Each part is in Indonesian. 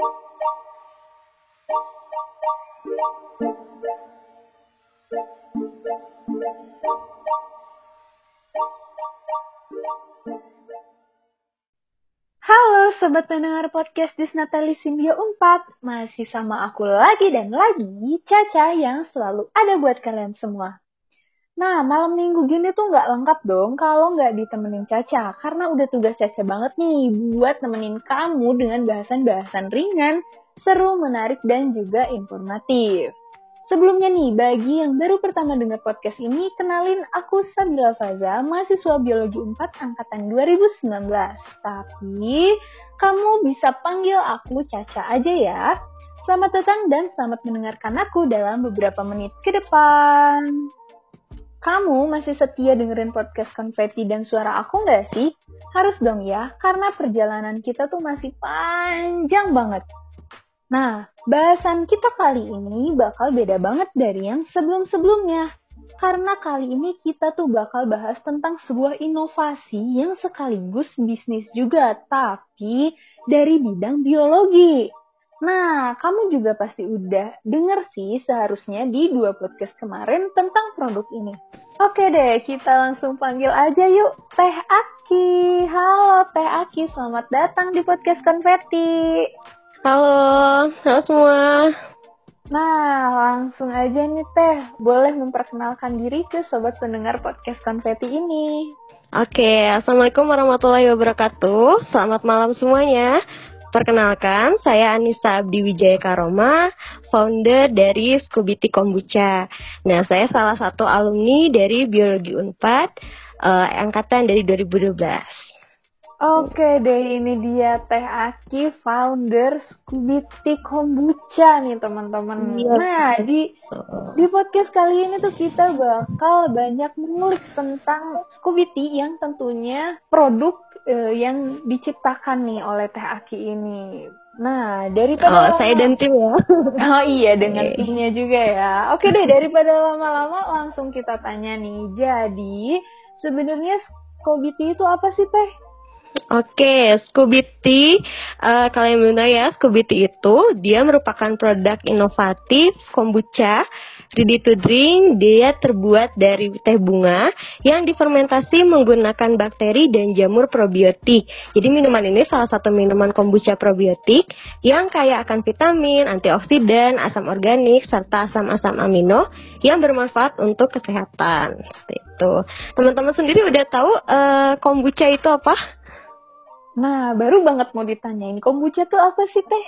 Halo sobat pendengar podcast Disnatali Simbio 4 Masih sama aku lagi dan lagi Caca yang selalu ada buat kalian semua Nah malam minggu gini tuh nggak lengkap dong kalau nggak ditemenin Caca Karena udah tugas Caca banget nih buat nemenin kamu dengan bahasan-bahasan ringan Seru, menarik, dan juga informatif Sebelumnya nih, bagi yang baru pertama dengar podcast ini, kenalin aku Sabila Faza, mahasiswa Biologi 4 Angkatan 2019. Tapi, kamu bisa panggil aku Caca aja ya. Selamat datang dan selamat mendengarkan aku dalam beberapa menit ke depan. Kamu masih setia dengerin podcast konfeti dan suara aku nggak sih? Harus dong ya, karena perjalanan kita tuh masih panjang banget. Nah, bahasan kita kali ini bakal beda banget dari yang sebelum-sebelumnya. Karena kali ini kita tuh bakal bahas tentang sebuah inovasi yang sekaligus bisnis juga, tapi dari bidang biologi. Nah, kamu juga pasti udah denger sih seharusnya di dua podcast kemarin tentang produk ini. Oke deh, kita langsung panggil aja yuk Teh Aki. Halo Teh Aki, selamat datang di podcast Konfeti. Halo, halo semua. Nah, langsung aja nih Teh, boleh memperkenalkan diri ke sobat pendengar podcast konfeti ini. Oke, Assalamualaikum warahmatullahi wabarakatuh. Selamat malam semuanya. Perkenalkan, saya Anissa Abdi Wijaya Karoma, founder dari Scubiti Kombucha. Nah, saya salah satu alumni dari Biologi Unpad, uh, angkatan dari 2012. Oke deh, ini dia Teh Aki, founder Scooby Kombucha nih teman-teman. Iya. Nah, di di podcast kali ini tuh kita bakal banyak mengulik tentang Scooby yang tentunya produk uh, yang diciptakan nih oleh Teh Aki ini. Nah, daripada oh, saya dan tim ya. oh iya, dengan okay. timnya juga ya. Oke deh, daripada lama-lama langsung kita tanya nih. Jadi, sebenarnya Scooby itu apa sih, Teh? Oke, Scooby Tea, uh, kalian belum tahu ya, Scooby Tea itu dia merupakan produk inovatif kombucha ready to drink. Dia terbuat dari teh bunga yang difermentasi menggunakan bakteri dan jamur probiotik. Jadi minuman ini salah satu minuman kombucha probiotik yang kaya akan vitamin, antioksidan, asam organik serta asam-asam amino yang bermanfaat untuk kesehatan. Itu. Teman-teman sendiri udah tahu uh, kombucha itu apa? Nah, baru banget mau ditanyain, kombucha tuh apa sih teh?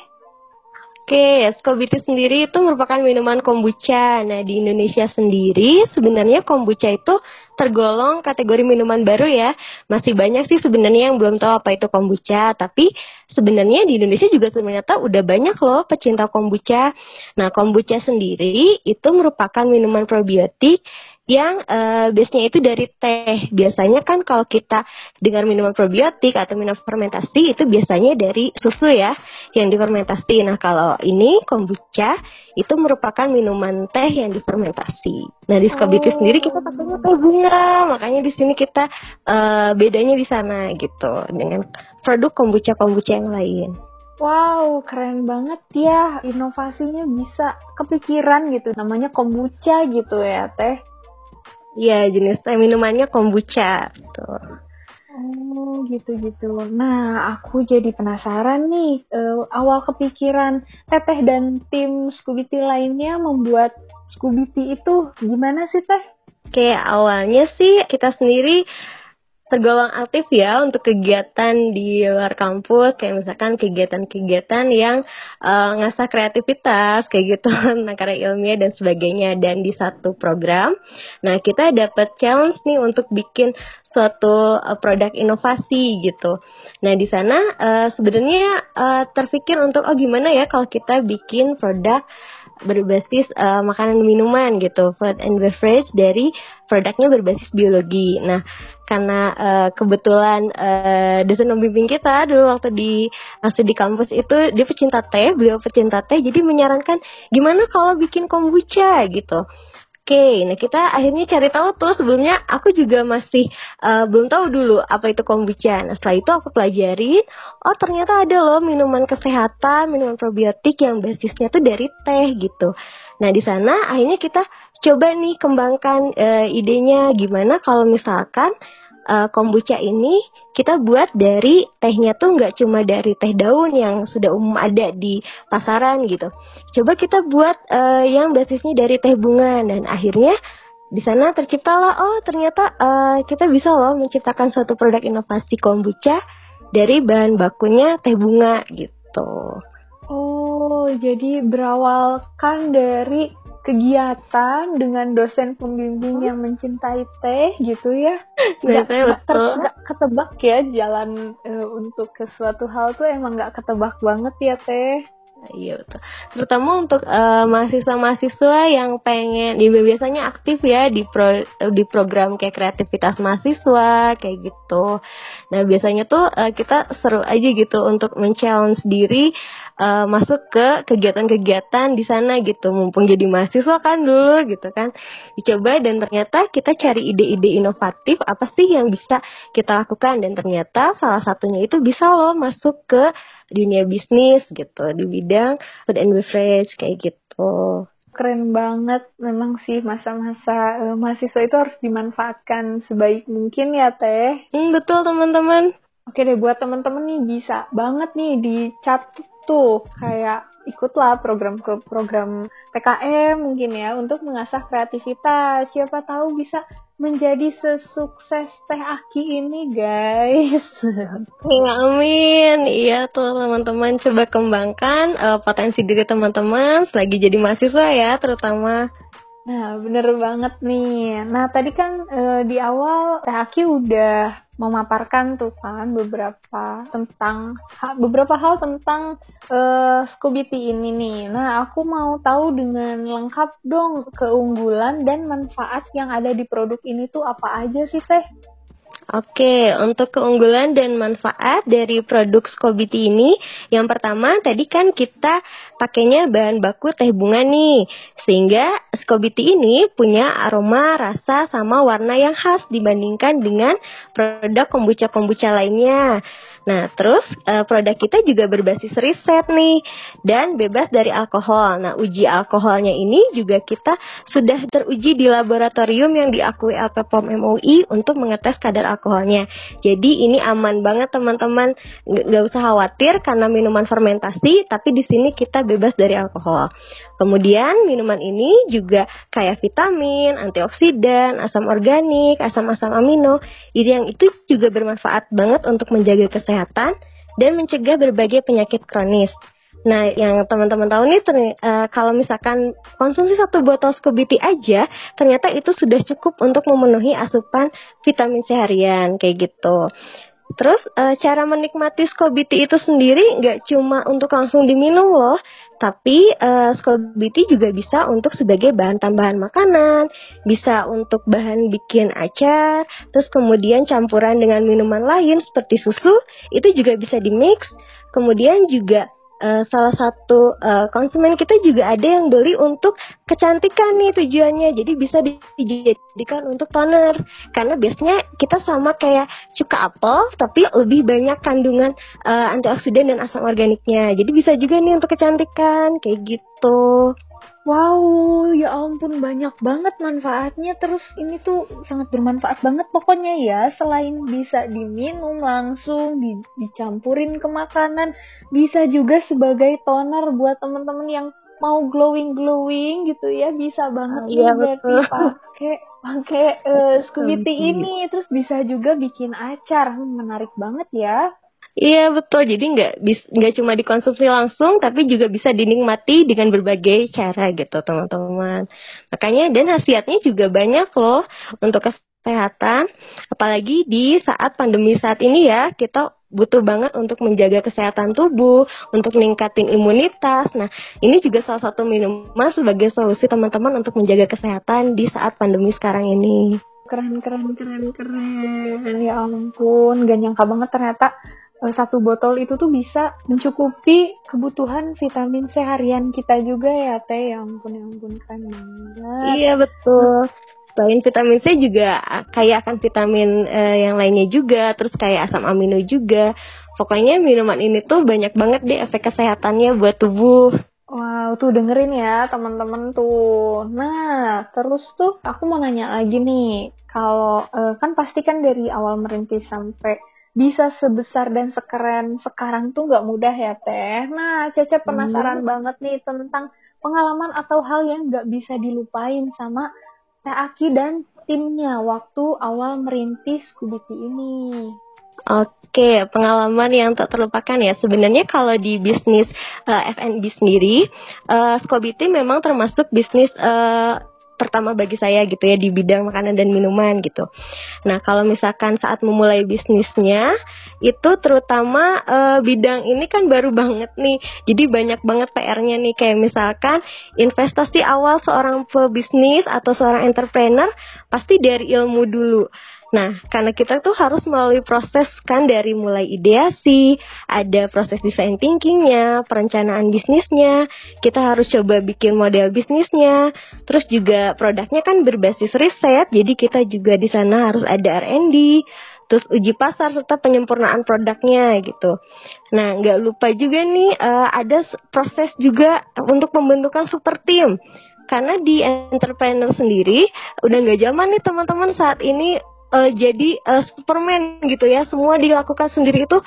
Oke, Skobiti sendiri itu merupakan minuman kombucha. Nah, di Indonesia sendiri sebenarnya kombucha itu tergolong kategori minuman baru ya. Masih banyak sih sebenarnya yang belum tahu apa itu kombucha, tapi sebenarnya di Indonesia juga ternyata udah banyak loh pecinta kombucha. Nah, kombucha sendiri itu merupakan minuman probiotik yang uh, base-nya itu dari teh. Biasanya kan kalau kita dengar minuman probiotik atau minuman fermentasi itu biasanya dari susu ya yang difermentasi. Nah, kalau ini kombucha itu merupakan minuman teh yang difermentasi. Nah, di Skobiti oh. sendiri kita pakainya teh bunga. Makanya di sini kita uh, bedanya di sana gitu dengan produk kombucha-kombucha yang lain. Wow, keren banget ya. Inovasinya bisa kepikiran gitu. Namanya kombucha gitu ya, Teh. Iya, jenis teh minumannya kombucha tuh. Oh, gitu-gitu. Nah, aku jadi penasaran nih. Uh, awal kepikiran Teteh dan tim Scooby lainnya membuat Scooby itu gimana sih, Teh? Oke, awalnya sih kita sendiri tergolong aktif ya untuk kegiatan di luar kampus. Kayak misalkan kegiatan-kegiatan yang uh, ngasah kreativitas kayak gitu tentang karya ilmiah dan sebagainya. Dan di satu program nah kita dapat challenge nih untuk bikin suatu uh, produk inovasi gitu. Nah di sana uh, sebenarnya uh, terpikir untuk oh gimana ya kalau kita bikin produk berbasis uh, makanan dan minuman gitu, food and beverage dari produknya berbasis biologi. Nah, karena uh, kebetulan uh, dosen pembimbing kita dulu waktu di masih di kampus itu dia pecinta teh, beliau pecinta teh, jadi menyarankan gimana kalau bikin kombucha gitu. Oke, nah kita akhirnya cari tahu tuh sebelumnya aku juga masih uh, belum tahu dulu apa itu kombucha. Nah setelah itu aku pelajari, oh ternyata ada loh minuman kesehatan, minuman probiotik yang basisnya tuh dari teh gitu. Nah di sana akhirnya kita coba nih kembangkan uh, idenya gimana kalau misalkan uh, kombucha ini kita buat dari tehnya tuh nggak cuma dari teh daun yang sudah umum ada di pasaran gitu. Coba kita buat uh, yang basisnya dari teh bunga dan akhirnya di sana terciptalah oh ternyata uh, kita bisa loh menciptakan suatu produk inovasi kombucha dari bahan bakunya teh bunga gitu. Oh, jadi berawalkan dari kegiatan dengan dosen pembimbing yang mencintai teh gitu ya nggak nggak ketebak ya jalan uh, untuk ke suatu hal tuh emang nggak ketebak banget ya teh Iya betul. Terutama untuk uh, mahasiswa-mahasiswa yang pengen, ya biasanya aktif ya di pro, di program kayak kreativitas mahasiswa kayak gitu. Nah biasanya tuh uh, kita seru aja gitu untuk men-challenge diri uh, masuk ke kegiatan-kegiatan di sana gitu. Mumpung jadi mahasiswa kan dulu gitu kan. Dicoba dan ternyata kita cari ide-ide inovatif apa sih yang bisa kita lakukan? Dan ternyata salah satunya itu bisa loh masuk ke dunia bisnis gitu di bidang food and beverage kayak gitu. Keren banget. Memang sih masa-masa uh, mahasiswa itu harus dimanfaatkan sebaik mungkin ya teh. Hmm, betul teman-teman. Oke deh buat teman-teman nih bisa banget nih dicatat tuh kayak ikutlah program-program PKM mungkin ya untuk mengasah kreativitas siapa tahu bisa menjadi sesukses Teh Aki ini, guys. Ya, amin. Iya tuh teman-teman coba kembangkan uh, potensi diri teman-teman selagi jadi mahasiswa ya, terutama. Nah, bener banget nih. Nah, tadi kan uh, di awal Teh Aki udah memaparkan tuh kan beberapa tentang beberapa hal tentang uh, Scooby ini nih. Nah, aku mau tahu dengan lengkap dong keunggulan dan manfaat yang ada di produk ini tuh apa aja sih Teh? Oke, untuk keunggulan dan manfaat dari produk Scobiti ini, yang pertama tadi kan kita pakainya bahan baku teh bunga nih, sehingga Scobiti ini punya aroma, rasa, sama warna yang khas dibandingkan dengan produk kombucha-kombucha lainnya. Nah, terus uh, produk kita juga berbasis riset nih dan bebas dari alkohol. Nah, uji alkoholnya ini juga kita sudah teruji di laboratorium yang diakui LPPOM MUI untuk mengetes kadar alkoholnya. Jadi ini aman banget teman-teman, nggak usah khawatir karena minuman fermentasi, tapi di sini kita bebas dari alkohol. Kemudian minuman ini juga kaya vitamin, antioksidan, asam organik, asam-asam amino, ini yang itu juga bermanfaat banget untuk menjaga kesehatan dan mencegah berbagai penyakit kronis. Nah, yang teman-teman tahu nih, uh, kalau misalkan konsumsi satu botol Scobiti aja, ternyata itu sudah cukup untuk memenuhi asupan vitamin seharian, kayak gitu. Terus uh, cara menikmati skobiti itu sendiri nggak cuma untuk langsung diminum loh, tapi uh, skobiti juga bisa untuk sebagai bahan tambahan makanan, bisa untuk bahan bikin acar, terus kemudian campuran dengan minuman lain seperti susu itu juga bisa dimix. Kemudian juga uh, salah satu uh, konsumen kita juga ada yang beli untuk kecantikan nih tujuannya. Jadi bisa dijadikan untuk toner. Karena biasanya kita sama kayak cuka apel tapi lebih banyak kandungan uh, antioksidan dan asam organiknya. Jadi bisa juga nih untuk kecantikan kayak gitu Wow, ya ampun banyak banget manfaatnya. Terus ini tuh sangat bermanfaat banget pokoknya ya. Selain bisa diminum langsung, di, dicampurin ke makanan, bisa juga sebagai toner buat temen-temen yang mau glowing glowing gitu ya. Bisa banget oh, iya, berarti pakai pakai uh, Scooby ini. Terus bisa juga bikin acar. Menarik banget ya. Iya betul, jadi nggak nggak cuma dikonsumsi langsung, tapi juga bisa dinikmati dengan berbagai cara gitu teman-teman. Makanya dan khasiatnya juga banyak loh untuk kesehatan, apalagi di saat pandemi saat ini ya kita butuh banget untuk menjaga kesehatan tubuh, untuk meningkatin imunitas. Nah, ini juga salah satu minuman sebagai solusi teman-teman untuk menjaga kesehatan di saat pandemi sekarang ini. Keren, keren, keren, keren. Ya ampun, gak nyangka banget ternyata satu botol itu tuh bisa mencukupi kebutuhan vitamin C harian kita juga ya teh yang ampun ya ampun kan banget iya betul Selain vitamin C juga kayak akan vitamin uh, yang lainnya juga, terus kayak asam amino juga. Pokoknya minuman ini tuh banyak banget deh efek kesehatannya buat tubuh. Wow, tuh dengerin ya teman-teman tuh. Nah, terus tuh aku mau nanya lagi nih. Kalau uh, kan pasti kan dari awal merintis sampai bisa sebesar dan sekeren sekarang tuh nggak mudah ya teh. Nah, Caca penasaran hmm. banget nih tentang pengalaman atau hal yang nggak bisa dilupain sama Teh Aki dan timnya waktu awal merintis Kubiti ini. Oke, pengalaman yang tak terlupakan ya. Sebenarnya kalau di bisnis uh, F&B sendiri, uh, Skobiti memang termasuk bisnis uh, pertama bagi saya gitu ya di bidang makanan dan minuman gitu. Nah, kalau misalkan saat memulai bisnisnya itu terutama uh, bidang ini kan baru banget nih. Jadi banyak banget PR-nya nih kayak misalkan investasi awal seorang pebisnis atau seorang entrepreneur pasti dari ilmu dulu. Nah, karena kita tuh harus melalui proses kan dari mulai ideasi, ada proses design thinkingnya, perencanaan bisnisnya, kita harus coba bikin model bisnisnya, terus juga produknya kan berbasis riset, jadi kita juga di sana harus ada R&D, terus uji pasar serta penyempurnaan produknya gitu. Nah, nggak lupa juga nih uh, ada proses juga untuk pembentukan super team karena di entrepreneur sendiri udah nggak zaman nih teman-teman saat ini uh, jadi uh, Superman gitu ya semua dilakukan sendiri itu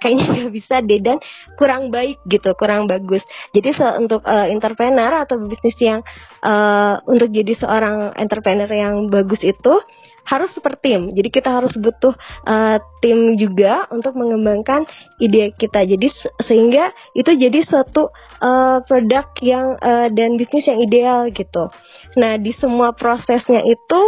kayaknya nggak bisa deh dan kurang baik gitu kurang bagus jadi se untuk uh, entrepreneur atau bisnis yang uh, untuk jadi seorang entrepreneur yang bagus itu harus super tim. Jadi kita harus butuh uh, tim juga untuk mengembangkan ide kita. Jadi sehingga itu jadi suatu uh, produk yang uh, dan bisnis yang ideal gitu. Nah, di semua prosesnya itu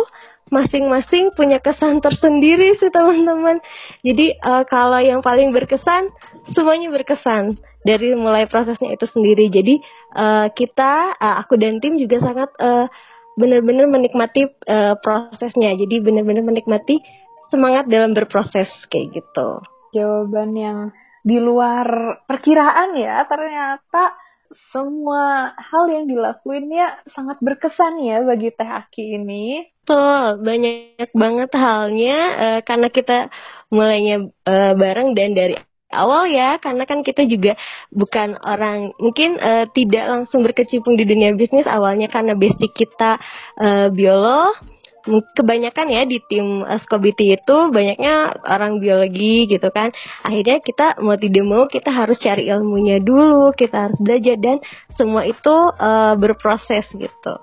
masing-masing punya kesan tersendiri sih teman-teman. Jadi uh, kalau yang paling berkesan semuanya berkesan dari mulai prosesnya itu sendiri. Jadi uh, kita uh, aku dan tim juga sangat uh, benar-benar menikmati uh, prosesnya. Jadi benar-benar menikmati semangat dalam berproses kayak gitu. Jawaban yang di luar perkiraan ya ternyata semua hal yang dilakuinnya sangat berkesan ya bagi Teh Aki ini. Betul, banyak banget halnya uh, karena kita mulainya uh, bareng dan dari awal ya karena kan kita juga bukan orang mungkin uh, tidak langsung berkecimpung di dunia bisnis awalnya karena basic kita uh, biolog kebanyakan ya di tim Skobiti itu banyaknya orang biologi gitu kan. Akhirnya kita mau tidak mau kita harus cari ilmunya dulu kita harus belajar dan semua itu uh, berproses gitu.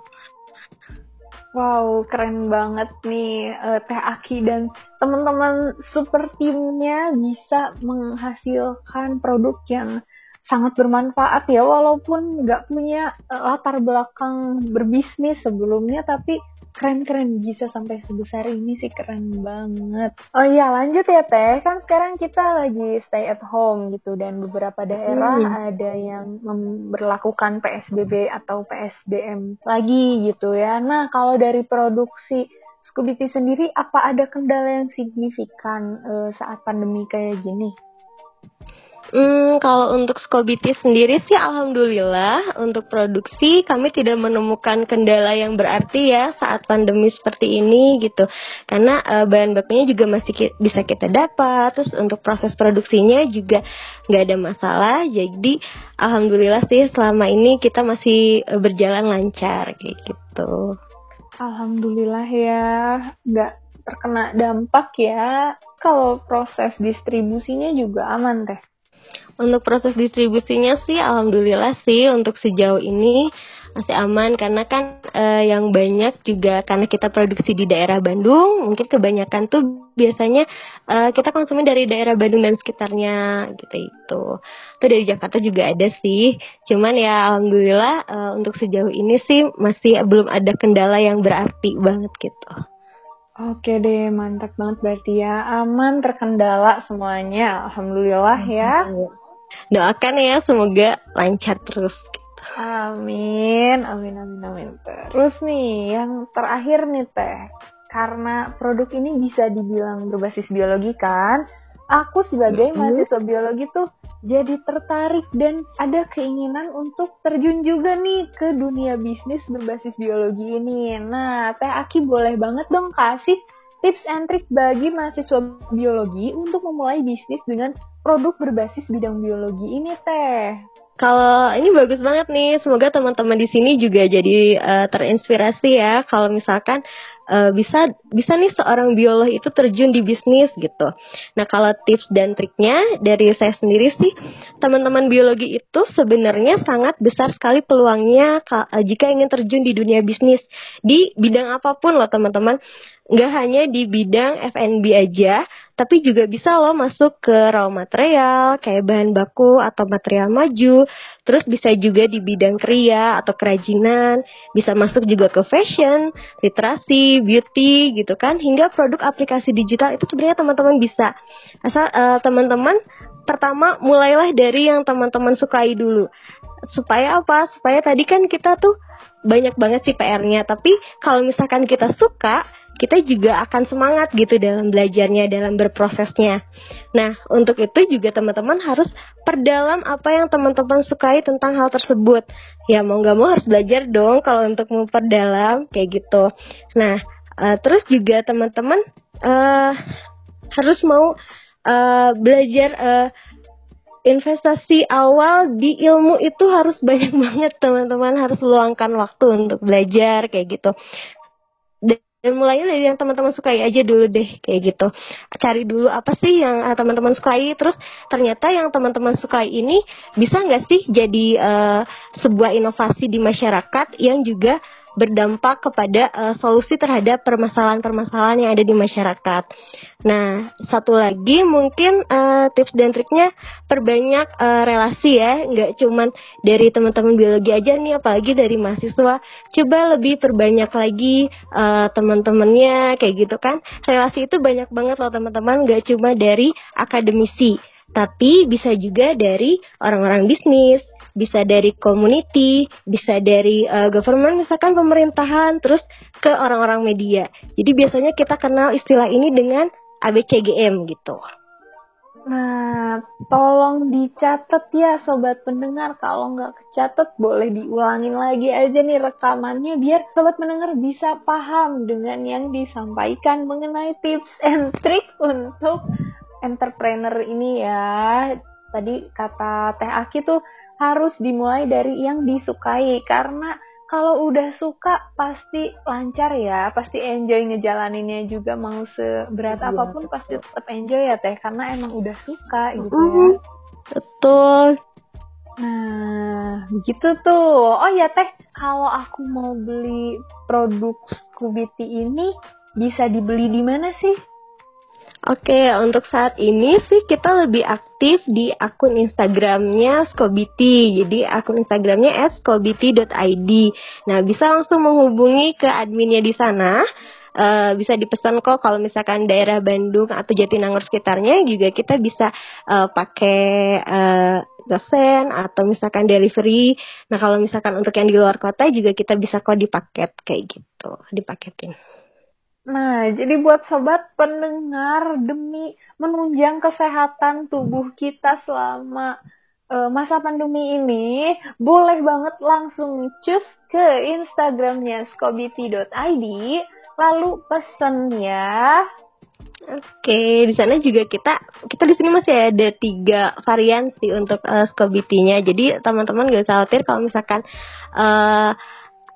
Wow, keren banget nih uh, Teh Aki dan teman-teman super timnya bisa menghasilkan produk yang sangat bermanfaat ya. Walaupun nggak punya latar belakang berbisnis sebelumnya tapi keren-keren bisa sampai sebesar ini sih keren banget. Oh iya lanjut ya Teh, kan sekarang kita lagi stay at home gitu dan beberapa daerah hmm. ada yang memperlakukan PSBB atau PSBM lagi gitu ya. Nah kalau dari produksi Scooby sendiri apa ada kendala yang signifikan uh, saat pandemi kayak gini? Hmm, kalau untuk Skobiti sendiri sih alhamdulillah untuk produksi kami tidak menemukan kendala yang berarti ya saat pandemi seperti ini gitu. Karena uh, bahan bakunya juga masih ki bisa kita dapat, terus untuk proses produksinya juga nggak ada masalah. Jadi alhamdulillah sih selama ini kita masih uh, berjalan lancar kayak gitu. Alhamdulillah ya, nggak terkena dampak ya. Kalau proses distribusinya juga aman teh. Untuk proses distribusinya sih alhamdulillah sih untuk sejauh ini masih aman karena kan uh, yang banyak juga karena kita produksi di daerah Bandung, mungkin kebanyakan tuh biasanya uh, kita konsumen dari daerah Bandung dan sekitarnya gitu itu. Itu dari Jakarta juga ada sih. Cuman ya alhamdulillah uh, untuk sejauh ini sih masih belum ada kendala yang berarti banget gitu. Oke deh, mantap banget berarti ya. Aman, terkendala semuanya. Alhamdulillah ya. Doakan ya, semoga lancar terus. Amin, amin, amin, amin. Terus nih, yang terakhir nih Teh. Karena produk ini bisa dibilang berbasis biologi kan, aku sebagai mahasiswa biologi tuh jadi tertarik dan ada keinginan untuk terjun juga nih ke dunia bisnis berbasis biologi ini. Nah, Teh Aki boleh banget dong kasih tips and trick bagi mahasiswa biologi untuk memulai bisnis dengan produk berbasis bidang biologi ini, Teh. Kalau ini bagus banget nih, semoga teman-teman di sini juga jadi uh, terinspirasi ya. Kalau misalkan uh, bisa bisa nih seorang biolog itu terjun di bisnis gitu. Nah kalau tips dan triknya dari saya sendiri sih, teman-teman biologi itu sebenarnya sangat besar sekali peluangnya uh, jika ingin terjun di dunia bisnis di bidang apa pun loh teman-teman nggak hanya di bidang F&B aja, tapi juga bisa loh masuk ke raw material, kayak bahan baku atau material maju, terus bisa juga di bidang kria atau kerajinan, bisa masuk juga ke fashion, literasi, beauty gitu kan, hingga produk aplikasi digital itu sebenarnya teman-teman bisa. Asal uh, teman-teman pertama mulailah dari yang teman-teman sukai dulu. Supaya apa? Supaya tadi kan kita tuh banyak banget sih PR-nya, tapi kalau misalkan kita suka, kita juga akan semangat gitu dalam belajarnya, dalam berprosesnya. Nah, untuk itu juga teman-teman harus perdalam apa yang teman-teman sukai tentang hal tersebut. Ya mau nggak mau harus belajar dong kalau untuk memperdalam kayak gitu. Nah, uh, terus juga teman-teman uh, harus mau uh, belajar uh, investasi awal di ilmu itu harus banyak banget teman-teman harus luangkan waktu untuk belajar kayak gitu dan mulainya dari yang teman-teman sukai aja dulu deh kayak gitu. Cari dulu apa sih yang uh, teman-teman sukai terus ternyata yang teman-teman sukai ini bisa nggak sih jadi uh, sebuah inovasi di masyarakat yang juga berdampak kepada uh, solusi terhadap permasalahan-permasalahan yang ada di masyarakat. Nah, satu lagi mungkin uh, tips dan triknya perbanyak uh, relasi ya, nggak cuman dari teman-teman biologi aja nih, apalagi dari mahasiswa. Coba lebih perbanyak lagi uh, teman-temannya kayak gitu kan. Relasi itu banyak banget loh teman-teman, nggak cuma dari akademisi tapi bisa juga dari orang-orang bisnis, bisa dari community, bisa dari uh, government misalkan pemerintahan, terus ke orang-orang media. Jadi biasanya kita kenal istilah ini dengan ABCGM gitu. Nah, tolong dicatat ya sobat pendengar. Kalau nggak kecatat boleh diulangin lagi aja nih rekamannya biar sobat pendengar bisa paham dengan yang disampaikan mengenai tips and trick untuk entrepreneur ini ya. Tadi kata Teh Aki tuh harus dimulai dari yang disukai karena kalau udah suka pasti lancar ya, pasti enjoy ngejalaninnya juga mau seberat iya, apa pun betul. pasti tetap enjoy ya teh karena emang udah suka gitu ya. Betul. Nah, gitu tuh. Oh ya teh, kalau aku mau beli produk Scooby ini bisa dibeli di mana sih? Oke, untuk saat ini sih kita lebih aktif di akun Instagramnya Skobiti. Jadi akun Instagramnya @skobiti.id. Nah, bisa langsung menghubungi ke adminnya di sana. Uh, bisa dipesan kok kalau misalkan daerah Bandung atau Jatinangor sekitarnya juga kita bisa uh, pakai uh, atau misalkan delivery. Nah kalau misalkan untuk yang di luar kota juga kita bisa kok dipaket kayak gitu, dipaketin. Nah, jadi buat sobat pendengar demi menunjang kesehatan tubuh kita selama uh, masa pandemi ini, boleh banget langsung cus ke Instagramnya skobiti.id, lalu pesen ya. Oke, di sana juga kita kita di sini masih ada tiga varian sih untuk uh, Skobiti-nya. Jadi teman-teman gak usah khawatir kalau misalkan uh,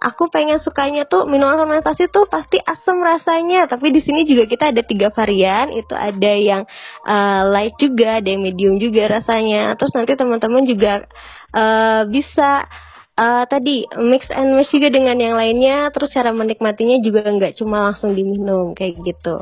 aku pengen sukanya tuh minuman fermentasi tuh pasti asam rasanya. Tapi di sini juga kita ada tiga varian. Itu ada yang uh, light juga ada yang medium juga rasanya. Terus nanti teman-teman juga uh, bisa uh, tadi mix and match juga dengan yang lainnya. Terus cara menikmatinya juga nggak cuma langsung diminum kayak gitu.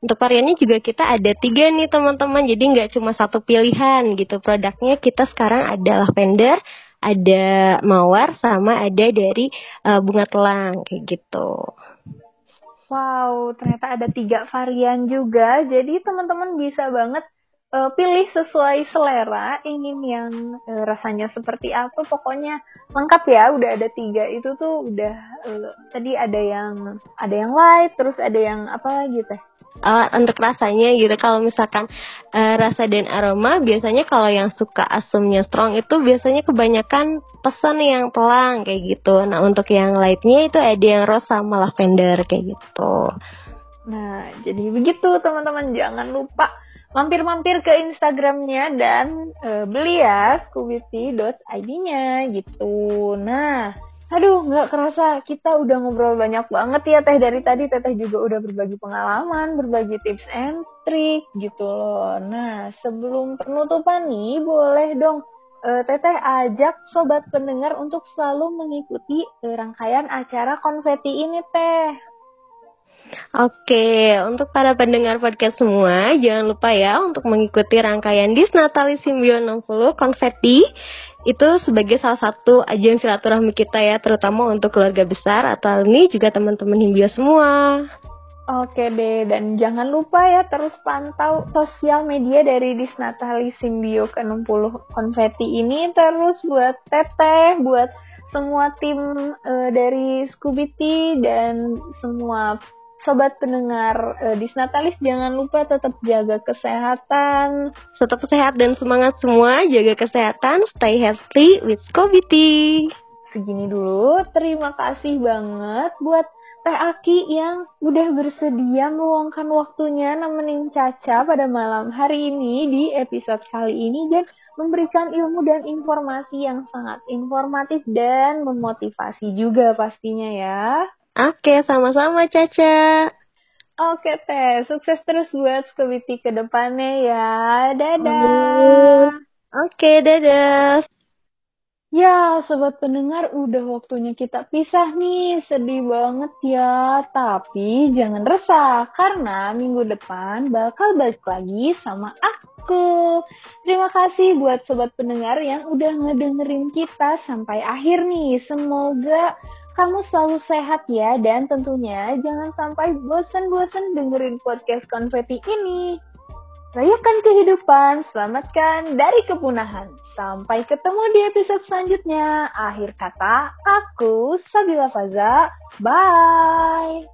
Untuk variannya juga kita ada tiga nih teman-teman. Jadi nggak cuma satu pilihan gitu. Produknya kita sekarang ada lavender ada mawar sama ada dari uh, bunga telang kayak gitu. Wow, ternyata ada tiga varian juga. Jadi teman-teman bisa banget uh, pilih sesuai selera ingin yang uh, rasanya seperti apa pokoknya lengkap ya udah ada tiga itu tuh udah uh, tadi ada yang ada yang light terus ada yang apa teh uh, untuk rasanya gitu. Kalau misalkan uh, rasa dan aroma biasanya kalau yang suka asamnya strong itu biasanya kebanyakan pesan yang pelang kayak gitu. Nah, untuk yang lightnya itu ada yang rose sama lavender kayak gitu. Nah, jadi begitu teman-teman jangan lupa mampir-mampir ke Instagramnya dan uh, beli ya scoobytea.id-nya gitu. Nah, Aduh, nggak kerasa kita udah ngobrol banyak banget ya Teh dari tadi. Teteh juga udah berbagi pengalaman, berbagi tips and trick gitu loh. Nah, sebelum penutupan nih, boleh dong uh, Teteh ajak sobat pendengar untuk selalu mengikuti rangkaian acara konfeti ini Teh. Oke, untuk para pendengar podcast semua, jangan lupa ya untuk mengikuti rangkaian Disnatalis Simbio 60 Konfeti itu sebagai salah satu ajang silaturahmi kita ya, terutama untuk keluarga besar atau ini juga teman-teman Himbio semua. Oke deh, dan jangan lupa ya terus pantau sosial media dari Disnatali Simbio ke-60 Konfeti ini terus buat teteh, buat semua tim uh, dari Scooby dan semua sobat pendengar uh, Disnatalis jangan lupa tetap jaga kesehatan. Tetap sehat dan semangat semua, jaga kesehatan, stay healthy with Scooby Segini dulu, terima kasih banget buat Teh Aki yang udah bersedia meluangkan waktunya nemenin Caca pada malam hari ini di episode kali ini dan memberikan ilmu dan informasi yang sangat informatif dan memotivasi juga pastinya ya. Oke, sama-sama Caca. Oke Teh, sukses terus buat Skobiti ke depannya ya. Dadah. Oke, dadah. Ya, sobat pendengar, udah waktunya kita pisah nih. Sedih banget ya. Tapi jangan resah, karena minggu depan bakal balik lagi sama aku. Terima kasih buat sobat pendengar yang udah ngedengerin kita sampai akhir nih. Semoga kamu selalu sehat ya dan tentunya jangan sampai bosan-bosan dengerin podcast konfeti ini. Rayakan kehidupan, selamatkan dari kepunahan. Sampai ketemu di episode selanjutnya. Akhir kata, aku Sabila Faza. Bye.